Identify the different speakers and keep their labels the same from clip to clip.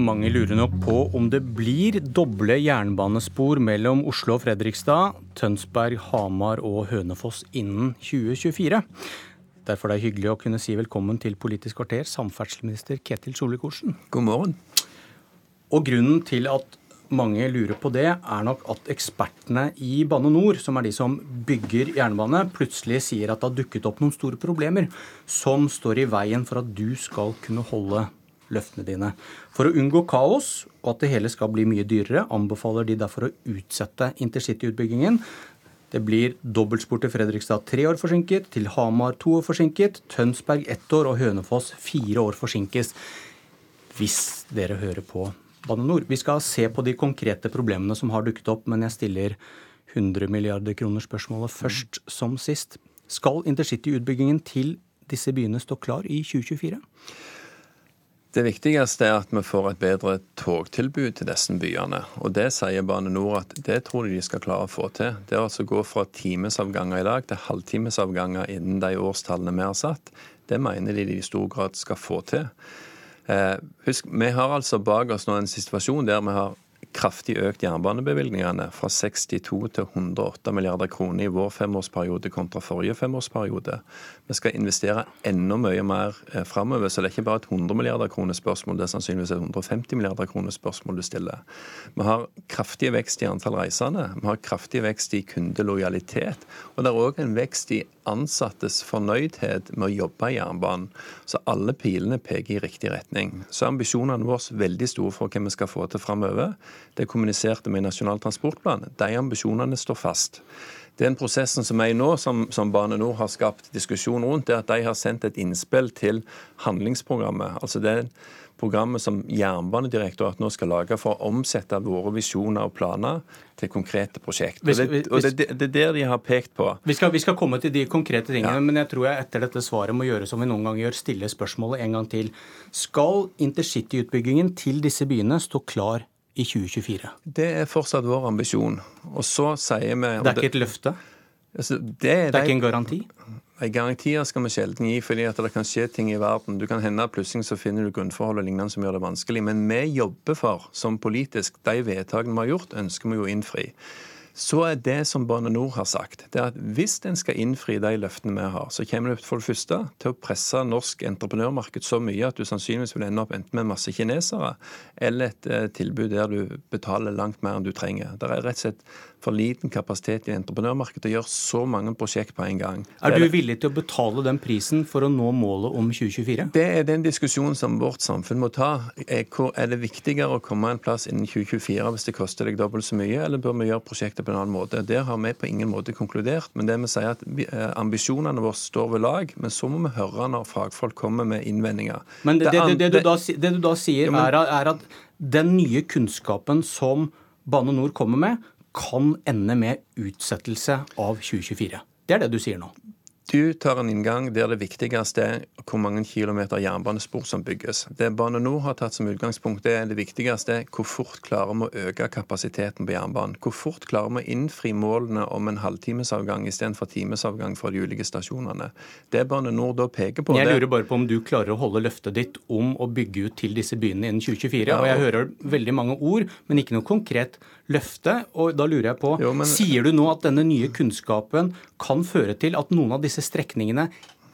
Speaker 1: Mange lurer nok på om det blir doble jernbanespor mellom Oslo og Fredrikstad, Tønsberg, Hamar og Hønefoss innen 2024. Derfor er det hyggelig å kunne si velkommen til Politisk kvarter, samferdselsminister Ketil Solvik-Olsen.
Speaker 2: God morgen.
Speaker 1: Og grunnen til at mange lurer på det, er nok at ekspertene i Bane Nor, som er de som bygger jernbane, plutselig sier at det har dukket opp noen store problemer som står i veien for at du skal kunne holde løftene dine. For å unngå kaos og at det hele skal bli mye dyrere, anbefaler de derfor å utsette intercityutbyggingen. Det blir dobbeltspor til Fredrikstad tre år forsinket, til Hamar to år forsinket, Tønsberg ett år og Hønefoss fire år forsinkes. Hvis dere hører på Bane Nor. Vi skal se på de konkrete problemene som har dukket opp, men jeg stiller 100 milliarder kroner spørsmålet først som sist. Skal intercityutbyggingen til disse byene stå klar i 2024?
Speaker 2: Det viktigste er at vi får et bedre togtilbud til disse byene. Og Det sier Bane Nor at det tror de de skal klare å få til. Det å altså gå fra timesavganger i dag til halvtimesavganger innen de årstallene vi har satt, det mener de de i stor grad skal få til. Eh, husk, Vi har altså bak oss nå en situasjon der vi har kraftig økt jernbanebevilgningene fra 62 til 108 milliarder kroner i vår femårsperiode kontra forrige femårsperiode. Vi skal investere enda mye mer eh, framover, så det er ikke bare et 100 milliarder kroner spørsmål, det er sannsynligvis et 150 milliarder kroner spørsmål du stiller. Vi har kraftig vekst i antall reisende, vi har kraftig vekst i kundelojalitet, og det er òg en vekst i ansattes fornøydhet med å jobbe i jernbanen. Så alle pilene peker i riktig retning. Så er ambisjonene våre veldig store for hva vi skal få til framover. Det kommuniserte vi i Nasjonal transportplan. De ambisjonene står fast. Den prosessen som er i nå, som, som Bane Nor har skapt diskusjon rundt, er at de har sendt et innspill til handlingsprogrammet. Altså det programmet som Jernbanedirektoratet nå skal lage for å omsette våre visjoner og planer til konkrete prosjekt. Og det, og det, det, er der de har pekt på.
Speaker 1: Vi skal, vi skal komme til de konkrete tingene, ja. men jeg tror jeg etter dette svaret må gjøre som vi noen ganger gjør, stille spørsmålet en gang til. Skal intercityutbyggingen til disse byene stå klar i 2024?
Speaker 2: Det er fortsatt vår ambisjon. Og så sier vi
Speaker 1: Det er ikke et løfte?
Speaker 2: Altså,
Speaker 1: det, det, er ikke en garanti?
Speaker 2: Garantier skal vi sjelden gi, fordi at det kan skje ting i verden. Du kan hende plutselig så finner du grunnforhold og lignende som gjør det vanskelig. Men vi jobber for, som politisk, de vedtakene vi har gjort, ønsker vi jo å innfri så er det som Bane Nor har sagt, det er at hvis en skal innfri de løftene vi har, så kommer det for det første til å presse norsk entreprenørmarked så mye at du sannsynligvis vil ende opp enten med masse kinesere eller et eh, tilbud der du betaler langt mer enn du trenger. Det er rett og slett for liten kapasitet i entreprenørmarkedet til å gjøre så mange prosjekt på en gang.
Speaker 1: Er du villig til å betale den prisen for å nå målet om 2024?
Speaker 2: Det er den diskusjonen som vårt samfunn må ta. Er det viktigere å komme en plass innen 2024 hvis det koster deg dobbelt så mye, eller bør vi gjøre prosjektet på en annen måte? Der har vi på ingen måte konkludert. Men det vi sier at eh, ambisjonene våre står ved lag, men så må vi høre når fagfolk kommer med innvendinger.
Speaker 1: Men det, det, det, du, da, det du da sier, ja, men, er, er at den nye kunnskapen som Bane Nor kommer med, kan ende med utsettelse av 2024. Det er det du sier nå?
Speaker 2: Du tar en inngang der det viktigste er hvor mange kilometer jernbanespor som bygges. Det Bane Nor har tatt som utgangspunkt, det er det viktigste hvor fort klarer vi å øke kapasiteten på jernbanen. Hvor fort klarer vi å innfri målene om en halvtimesavgang istedenfor timesavgang fra de ulike stasjonene. Det Bane Nor da peker på
Speaker 1: Jeg lurer bare på om du klarer å holde løftet ditt om å bygge ut til disse byene innen 2024. Ja, og... og jeg hører veldig mange ord, men ikke noe konkret løfte. Og da lurer jeg på, jo, men... sier du nå at denne nye kunnskapen kan føre til at noen av disse strekningene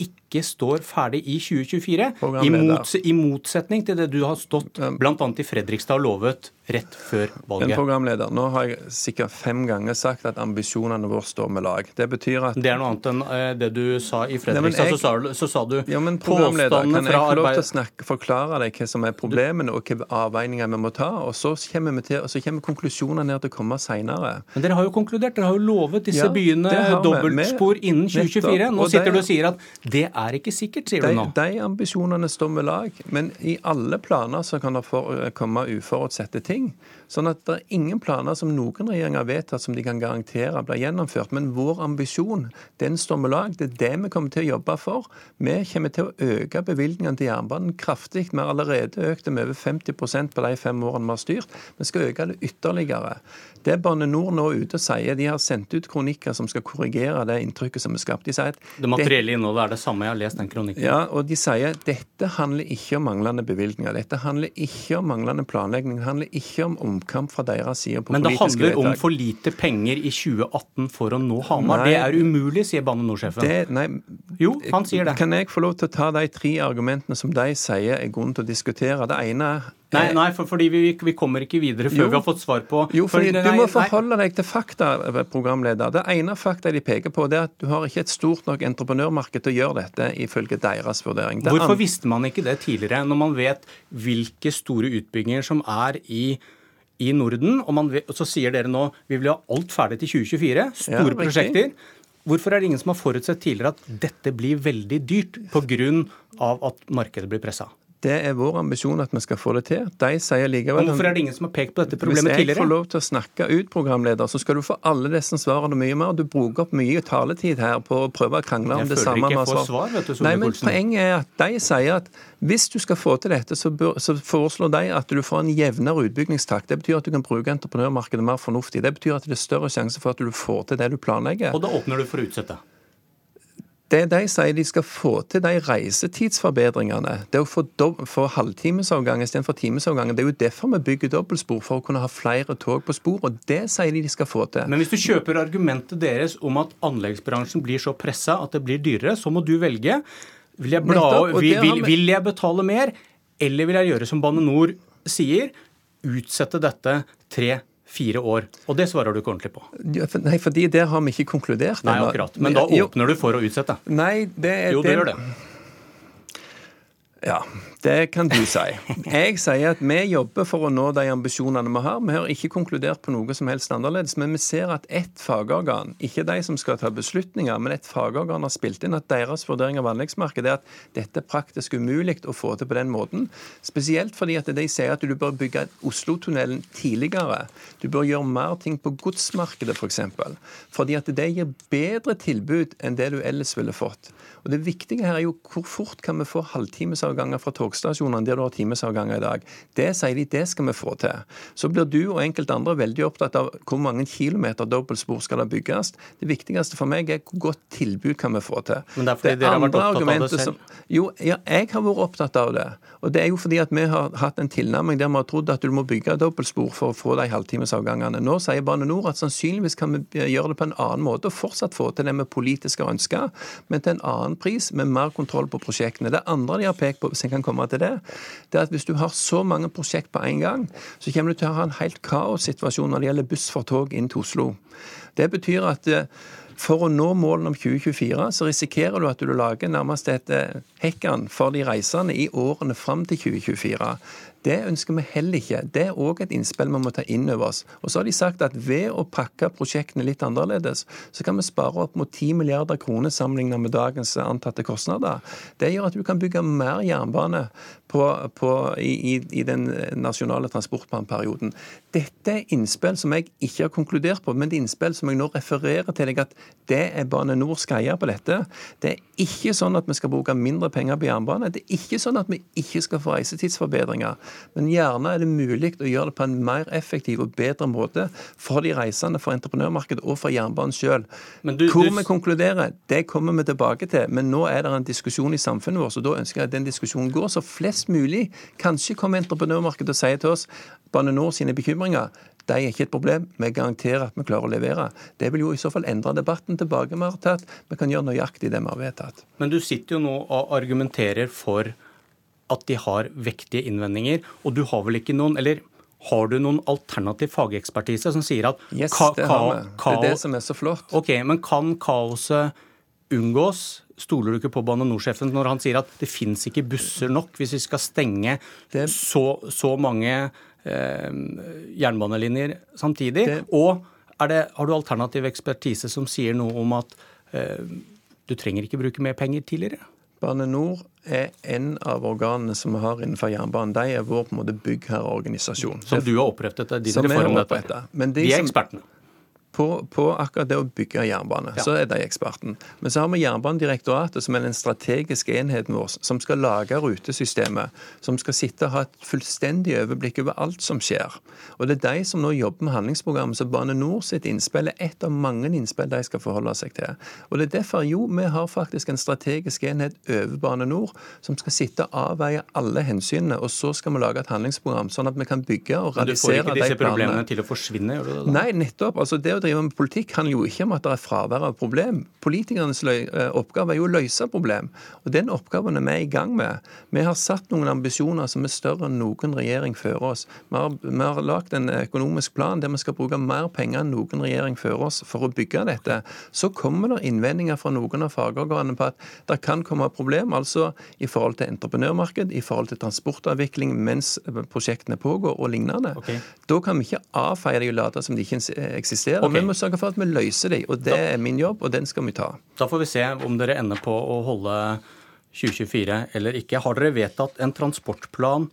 Speaker 1: ikke står ferdig i 2024. I, mots I, motsetning til det du har stått bl.a. i Fredrikstad og lovet rett før valget.
Speaker 2: Men programleder, nå har jeg sikkert fem ganger sagt at ambisjonene våre står med lag. Det betyr at
Speaker 1: Det er noe annet enn eh, det du sa i Fredrikstad. Nei, jeg... så, sa du, så, sa du
Speaker 2: ja, men programleder, Kan jeg få lov til å snakke, forklare deg hva som er problemene og hvilke avveininger vi må ta? og Så kommer, vi til, så kommer konklusjonene ned til å komme seinere.
Speaker 1: Men dere har jo konkludert. Dere har jo lovet disse ja, byene dobbeltspor innen 2024. Nå sitter du og sier at det er ikke sikkert, sier
Speaker 2: de,
Speaker 1: du nå.
Speaker 2: De ambisjonene står med lag. Men i alle planer så kan det komme uforutsette ting ting. Sånn at det er ingen planer som noen regjering har vedtatt som de kan garantere blir gjennomført. Men vår ambisjon, den står med lag. Det er det vi kommer til å jobbe for. Vi kommer til å øke bevilgningene til jernbanen kraftig. Vi har allerede økt det med over 50% på de fem årene vi har styrt. Vi skal øke det ytterligere. Det Bane Nor nå ute og sier, de har sendt ut kronikker som skal korrigere det inntrykket som er skapt. De sier at
Speaker 1: det materielle innholdet er det samme, jeg har lest den kronikken.
Speaker 2: Ja, og de sier dette handler ikke om manglende bevilgninger. Dette handler ikke om manglende planlegging. Det handler ikke om omkamp fra deres side på
Speaker 1: Men det
Speaker 2: politiske
Speaker 1: handler om for lite penger i 2018 for å nå Hamar.
Speaker 2: Nei.
Speaker 1: Det er umulig, sier Bane NOR-sjefen.
Speaker 2: Nei,
Speaker 1: Jo, han sier det.
Speaker 2: Kan jeg få lov til å ta de tre argumentene som de sier er grunn til å diskutere? Det ene er
Speaker 1: Nei, nei for, fordi vi, vi kommer ikke videre før
Speaker 2: Jo.
Speaker 1: vi har fått svar på
Speaker 2: Jo,
Speaker 1: for-
Speaker 2: fordi Du må forholde deg til fakta, programleder. Det ene fakta de peker på, det er at du har ikke et stort nok entreprenørmarked til å gjøre dette, ifølge deres vurdering. Det
Speaker 1: Hvorfor visste man ikke det tidligere, når man vet hvilke store utbygginger som er i, i Norden? Og, man så sier dere nå vi vil ha alt ferdig til 2024. Store
Speaker 2: Ja,
Speaker 1: prosjekter. Hvorfor er det ingen som har forutsett tidligere at dette blir veldig dyrt pga. at markedet blir pressa?
Speaker 2: Det er vår ambisjon at vi skal få det til. De sier likevel
Speaker 1: Hvorfor er det ingen som har pekt på dette problemet tidligere?
Speaker 2: Hvis
Speaker 1: jeg
Speaker 2: jeg får lov til å snakke ut, programleder, så skal du få alle disse svarene mye mer. Du bruker opp mye taletid her på å prøve å krangle om
Speaker 1: Jeg
Speaker 2: det
Speaker 1: føler ikke jeg får
Speaker 2: svar-
Speaker 1: vet du,
Speaker 2: Nei, men Poenget er at de sier at hvis du skal få til dette, så, bør, så foreslår de at du får en jevnere utbyggingstakt. Det betyr at du kan bruke entreprenørmarkedet mer fornuftig. Det betyr at det er større sjanse for at du får til det du planlegger.
Speaker 1: Og da åpner du for å utsette.
Speaker 2: Det de sier de skal få til, de reisetidsforbedringene, det å få, få halvtimesavgang istedenfor timesavgang, det er jo derfor vi bygger dobbeltspor, for å kunne ha flere tog på spor. Og det sier de de skal få til.
Speaker 1: Men hvis du kjøper argumentet deres om at anleggsbransjen blir så pressa at det blir dyrere, så må du velge. Vil jeg, bla,
Speaker 2: Nettopp,
Speaker 1: vil, vil, vil jeg betale mer, eller vil jeg gjøre som Bane NOR sier, utsette dette tre-fire år? Og det svarer du ikke ordentlig på.
Speaker 2: Nei, fordi der har vi ikke konkludert
Speaker 1: Nei, akkurat. Men da åpner du for å utsette.
Speaker 2: Nei, det er
Speaker 1: Jo, det gjør det.
Speaker 2: Ja, det kan du si. Jeg sier at vi jobber for å nå de ambisjonene vi har. Vi har ikke konkludert på noe som helst annerledes, men vi ser at ett fagorgan, ikke de som skal ta beslutninger, men et fagorgan har spilt inn at deres vurdering av anleggsmarkedet er at dette er praktisk umulig å få til på den måten. Spesielt fordi at de sier at du bør bygge Oslotunnelen tidligere. Du bør gjøre mer ting på godsmarkedet, f.eks. For eksempel. fordi at det gir bedre tilbud enn det du ellers ville fått. Og Det viktige her er jo hvor fort kan vi få halvtimesavganger fra togstasjonene der du har timesavganger i dag. Det sier de, det skal vi få til. Så blir du og enkelte andre veldig opptatt av hvor mange kilometer dobbeltspor skal det bygges. Det viktigste for meg er hvor godt tilbud kan vi få til.
Speaker 1: Men det er fordi dere har vært opptatt av det selv.
Speaker 2: som- Jo, ja, jeg har vært opptatt av det. Og det er jo fordi at vi har hatt en tilnærming der vi har trodd at du må bygge dobbeltspor for å få de halvtimesavgangene. Nå sier Bane NOR at sannsynligvis kan vi gjøre det på en annen måte og fortsatt få til det vi politisk har ønska, men til en annen pris med mer kontroll på prosjektene. Det andre de har pekt på, hvis jeg kan komme til det, det er at hvis du har så mange prosjekt på en gang, så kommer du til å ha en helt kaossituasjon når det gjelder buss for tog inn til Oslo. Det betyr at eh, for å nå målene om 2024, så risikerer du at du lager nærmest et eh, hekkan for de reisende i årene fram til 2024. Det ønsker vi heller ikke. Det er òg et innspill vi må ta inn over oss. Og så har de sagt at ved å pakke prosjektene litt annerledes, så kan vi spare opp mot 10 milliarder kroner sammenlignet med dagens antatte kostnader. Det gjør at du kan bygge mer jernbane på, på, i, i, den nasjonale transportplanperioden. Dette er innspill som jeg ikke har konkludert på, men det er innspill som jeg nå refererer til deg at det er Bane NOR skal eie på dette. Det er ikke sånn at vi skal bruke mindre penger på jernbane. Det er ikke sånn at vi ikke skal få reisetidsforbedringer. Men gjerne er det mulig å gjøre det på en mer effektiv og bedre måte for de reisende, for entreprenørmarkedet og for jernbanen sjøl. Hvor
Speaker 1: du-
Speaker 2: vi konkluderer, det kommer vi tilbake til. Men nå er det en diskusjon i samfunnet vårt, så da ønsker jeg at den diskusjonen går, så flest mulig kanskje kommer entreprenørmarkedet og sier til oss Bane NOR sine bekymringer. De er ikke et problem. Vi garanterer at vi klarer å levere. Det vil jo i så fall endre debatten tilbake vi har tatt. Vi kan gjøre nøyaktig det vi har vedtatt.
Speaker 1: Men du sitter jo nå og argumenterer for at de har vektige innvendinger, og du har vel ikke noen eller har du noen alternativ fagekspertise som sier at
Speaker 2: Yes,
Speaker 1: ka-
Speaker 2: det har vi. Det er det som er så flott.
Speaker 1: Ok, men kan kaoset unngås? Stoler du ikke på Bane NOR-sjefen når han sier at det fins ikke busser nok hvis vi skal stenge
Speaker 2: Det-
Speaker 1: så, så mange eh, jernbanelinjer samtidig?
Speaker 2: Det-
Speaker 1: Og er det, har du alternativ ekspertise som sier noe om at eh, du trenger ikke bruke mer penger tidligere?
Speaker 2: Bane NOR er en av organene som vi har innenfor jernbanen. De er vår på en måte byggherreorganisasjon.
Speaker 1: Som du har opprettet Dine
Speaker 2: Som vi har opprettet. Men de
Speaker 1: De er
Speaker 2: som-
Speaker 1: ekspertene.
Speaker 2: På, på, akkurat det å bygge jernbane. Ja. Så er de eksperten. Men så har vi Jernbanedirektoratet, som er den strategiske enheten vår, som skal lage rutesystemet. Som skal sitte og ha et fullstendig overblikk over alt som skjer. Og det er de som nå jobber med handlingsprogrammet. Så Bane Nor sitt innspill er ett av mange innspill de skal forholde seg til. Og det er derfor, jo, vi har faktisk en strategisk enhet over Bane Nor som skal sitte og avveie alle hensynene. Og så skal vi lage et handlingsprogram, sånn at vi kan bygge og realisere de planene.
Speaker 1: Men du får ikke disse problemene til å forsvinne, gjør du det da?
Speaker 2: Nei, nettopp. Altså, det å drive med politikk handler jo ikke om at det er fravær av problem. Politikernes eh, oppgave er jo å løse problem. Og Den oppgaven er vi i gang med. Vi har satt noen ambisjoner som er større enn noen regjering før oss. Vi har, vi har lagt en økonomisk plan der vi skal bruke mer penger enn noen regjering før oss for å bygge dette. Så kommer det innvendinger fra noen av fagorganene på at det kan komme problem, altså i forhold til entreprenørmarked, i forhold til transportavvikling mens prosjektene pågår og lignende. Okay. Da kan vi ikke avfeie det og late som de ikke eksisterer. Okay. Vi må sørge for at vi løser dem, og det er min jobb, og den skal vi ta.
Speaker 1: Da får vi se om dere ender på å holde 2024 eller ikke. Har dere vedtatt en transportplan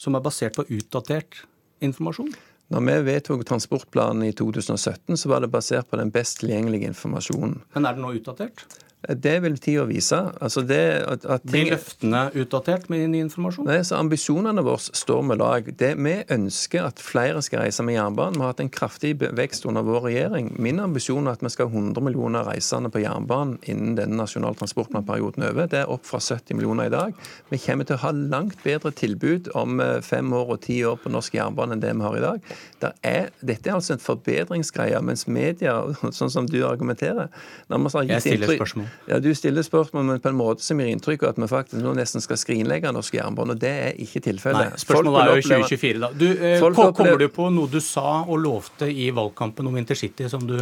Speaker 1: som er basert på utdatert informasjon?
Speaker 2: Når vi vedtok transportplanen i 2017, så var det basert på den best tilgjengelige informasjonen.
Speaker 1: Men er den nå utdatert?
Speaker 2: Det vil tida vise. Altså det,
Speaker 1: at, at ting... Blir løftene utdatert med ny informasjon?
Speaker 2: Nei, så Ambisjonene våre står med lag. Det, vi ønsker at flere skal reise med jernbanen. Vi har hatt en kraftig vekst under vår regjering. Min ambisjon er at vi skal ha 100 millioner reisende på jernbanen innen denne nasjonale transportplanperioden over. Det er opp fra 70 millioner i dag. Vi kommer til å ha langt bedre tilbud om eh, fem år og ti år på norsk jernbane enn det vi har i dag. Er, dette er altså en forbedringsgreie, mens media, sånn som du argumenterer
Speaker 1: Jeg stiller spørsmål.
Speaker 2: Ja, Du stiller spørsmål, men på en måte som gir inntrykk av at vi faktisk nå nesten skal skrinlegge norsk jernbane. og Det er ikke tilfellet.
Speaker 1: Spørsmålet er jo 2024, da. Du, eh, kommer du på noe du sa og lovte i valgkampen om intercity som du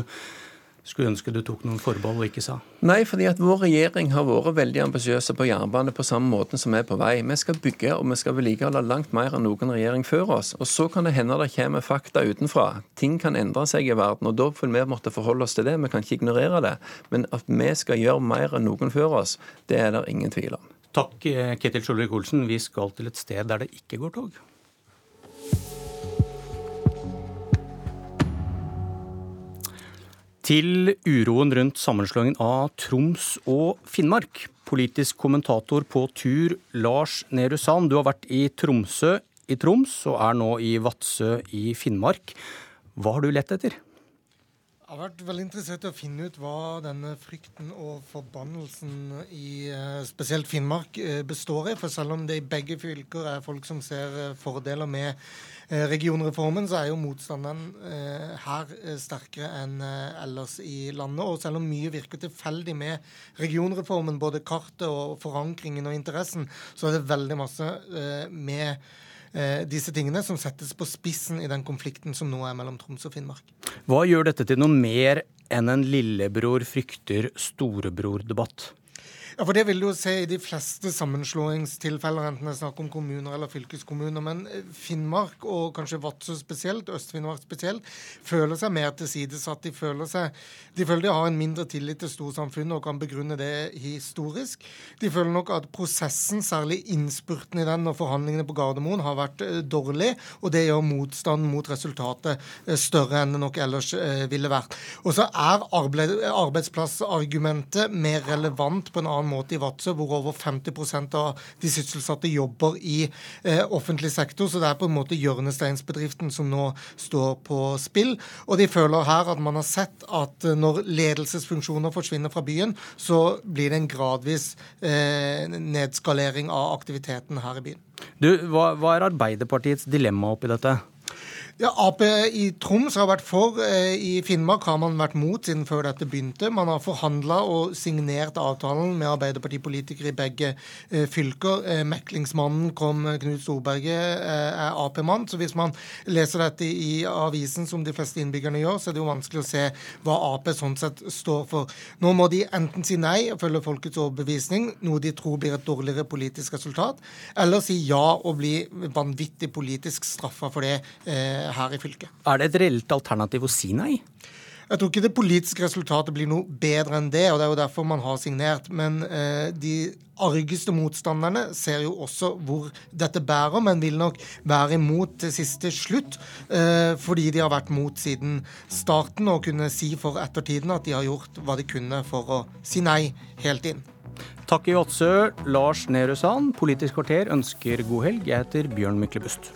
Speaker 1: skulle ønske du tok noen forbehold og ikke sa?
Speaker 2: Nei, fordi at vår regjering har vært veldig ambisiøse på jernbane på samme måte som vi er på vei. Vi skal bygge og vi skal vedlikeholde langt mer enn noen regjering før oss. Og så kan det hende det kommer fakta utenfra. Ting kan endre seg i verden, og da vil vi måtte forholde oss til det. Vi kan ikke ignorere det. Men at vi skal gjøre mer enn noen før oss, det er det ingen tvil om.
Speaker 1: Takk, eh, Ketil Solvik-Olsen. Vi skal til et sted der det ikke går tog. Til uroen rundt sammenslåingen av Troms og Finnmark. Politisk kommentator på tur, Lars Nehru Sand, du har vært i Tromsø i Troms og er nå i Vadsø i Finnmark. Hva har du lett etter?
Speaker 3: Jeg har vært veldig interessert i å finne ut hva denne frykten og forbannelsen i eh, spesielt Finnmark eh, består i. For selv om det i begge fylker er folk som ser eh, fordeler med regionreformen, så er jo motstanden eh, her eh, sterkere enn ellers i landet. Og selv om mye virker tilfeldig med regionreformen, både kartet og forankringen og interessen, så er det veldig masse med disse tingene som settes på spissen i den konflikten som nå er mellom Troms og Finnmark.
Speaker 1: Hva gjør dette til noe mer enn en lillebror frykter storebror-debatt?
Speaker 3: Ja, for Det vil du jo se i de fleste sammenslåingstilfeller, enten det er snakk om kommuner eller fylkeskommuner. Men eh, Finnmark, og kanskje Vadsø spesielt, Øst-Finnmark spesielt, føler seg mer tilsidesatt. De føler seg, de føler de har en mindre tillit til storsamfunnet og kan begrunne det historisk. De føler nok at prosessen, særlig innspurten i den og forhandlingene på Gardermoen, har vært uh, dårlig, og det gjør motstanden mot resultatet uh, større enn det nok ellers ville vært. Og så er arbeidsplassargumentet mer relevant på en annen måte i Vadsø, hvor over 50% av de sysselsatte jobber i eh, offentlig sektor. Så det er på en måte hjørnesteinsbedriften som nå står på spill. Og de føler her at man har sett at eh, når ledelsesfunksjoner forsvinner fra byen, så blir det en gradvis eh, nedskalering av aktiviteten her i byen.
Speaker 1: Du, hva, hva er Arbeiderpartiets dilemma oppi dette?
Speaker 3: Ja, Ap i Troms har vært for. Eh, I Finnmark har man vært mot siden før dette begynte. Man har forhandla og signert avtalen med Arbeiderpartipolitikere i begge eh, fylker. Eh, meklingsmannen kom, Knut Storberget, er Ap-mann. Så hvis man leser dette i avisen, som de fleste innbyggerne gjør, så er det jo vanskelig å se hva Ap sånn sett står for. Nå må de enten si nei og følge folkets overbevisning, noe de tror blir et dårligere politisk resultat, eller si ja og bli vanvittig politisk straffa for det her i fylket.
Speaker 1: Er det et reelt alternativ å si nei?
Speaker 3: Jeg tror ikke det politiske resultatet blir noe bedre enn det, og det er jo derfor man har signert. Men eh, de argeste motstanderne ser jo også hvor dette bærer, men vil nok være imot til siste slutt. Eh, fordi de har vært mot siden starten og kunne si for ettertiden at de har gjort hva de kunne for å si nei helt inn.
Speaker 1: Takk i Vadsø, Lars Nehru Sand. Politisk kvarter ønsker god helg. Jeg heter Bjørn Myklebust.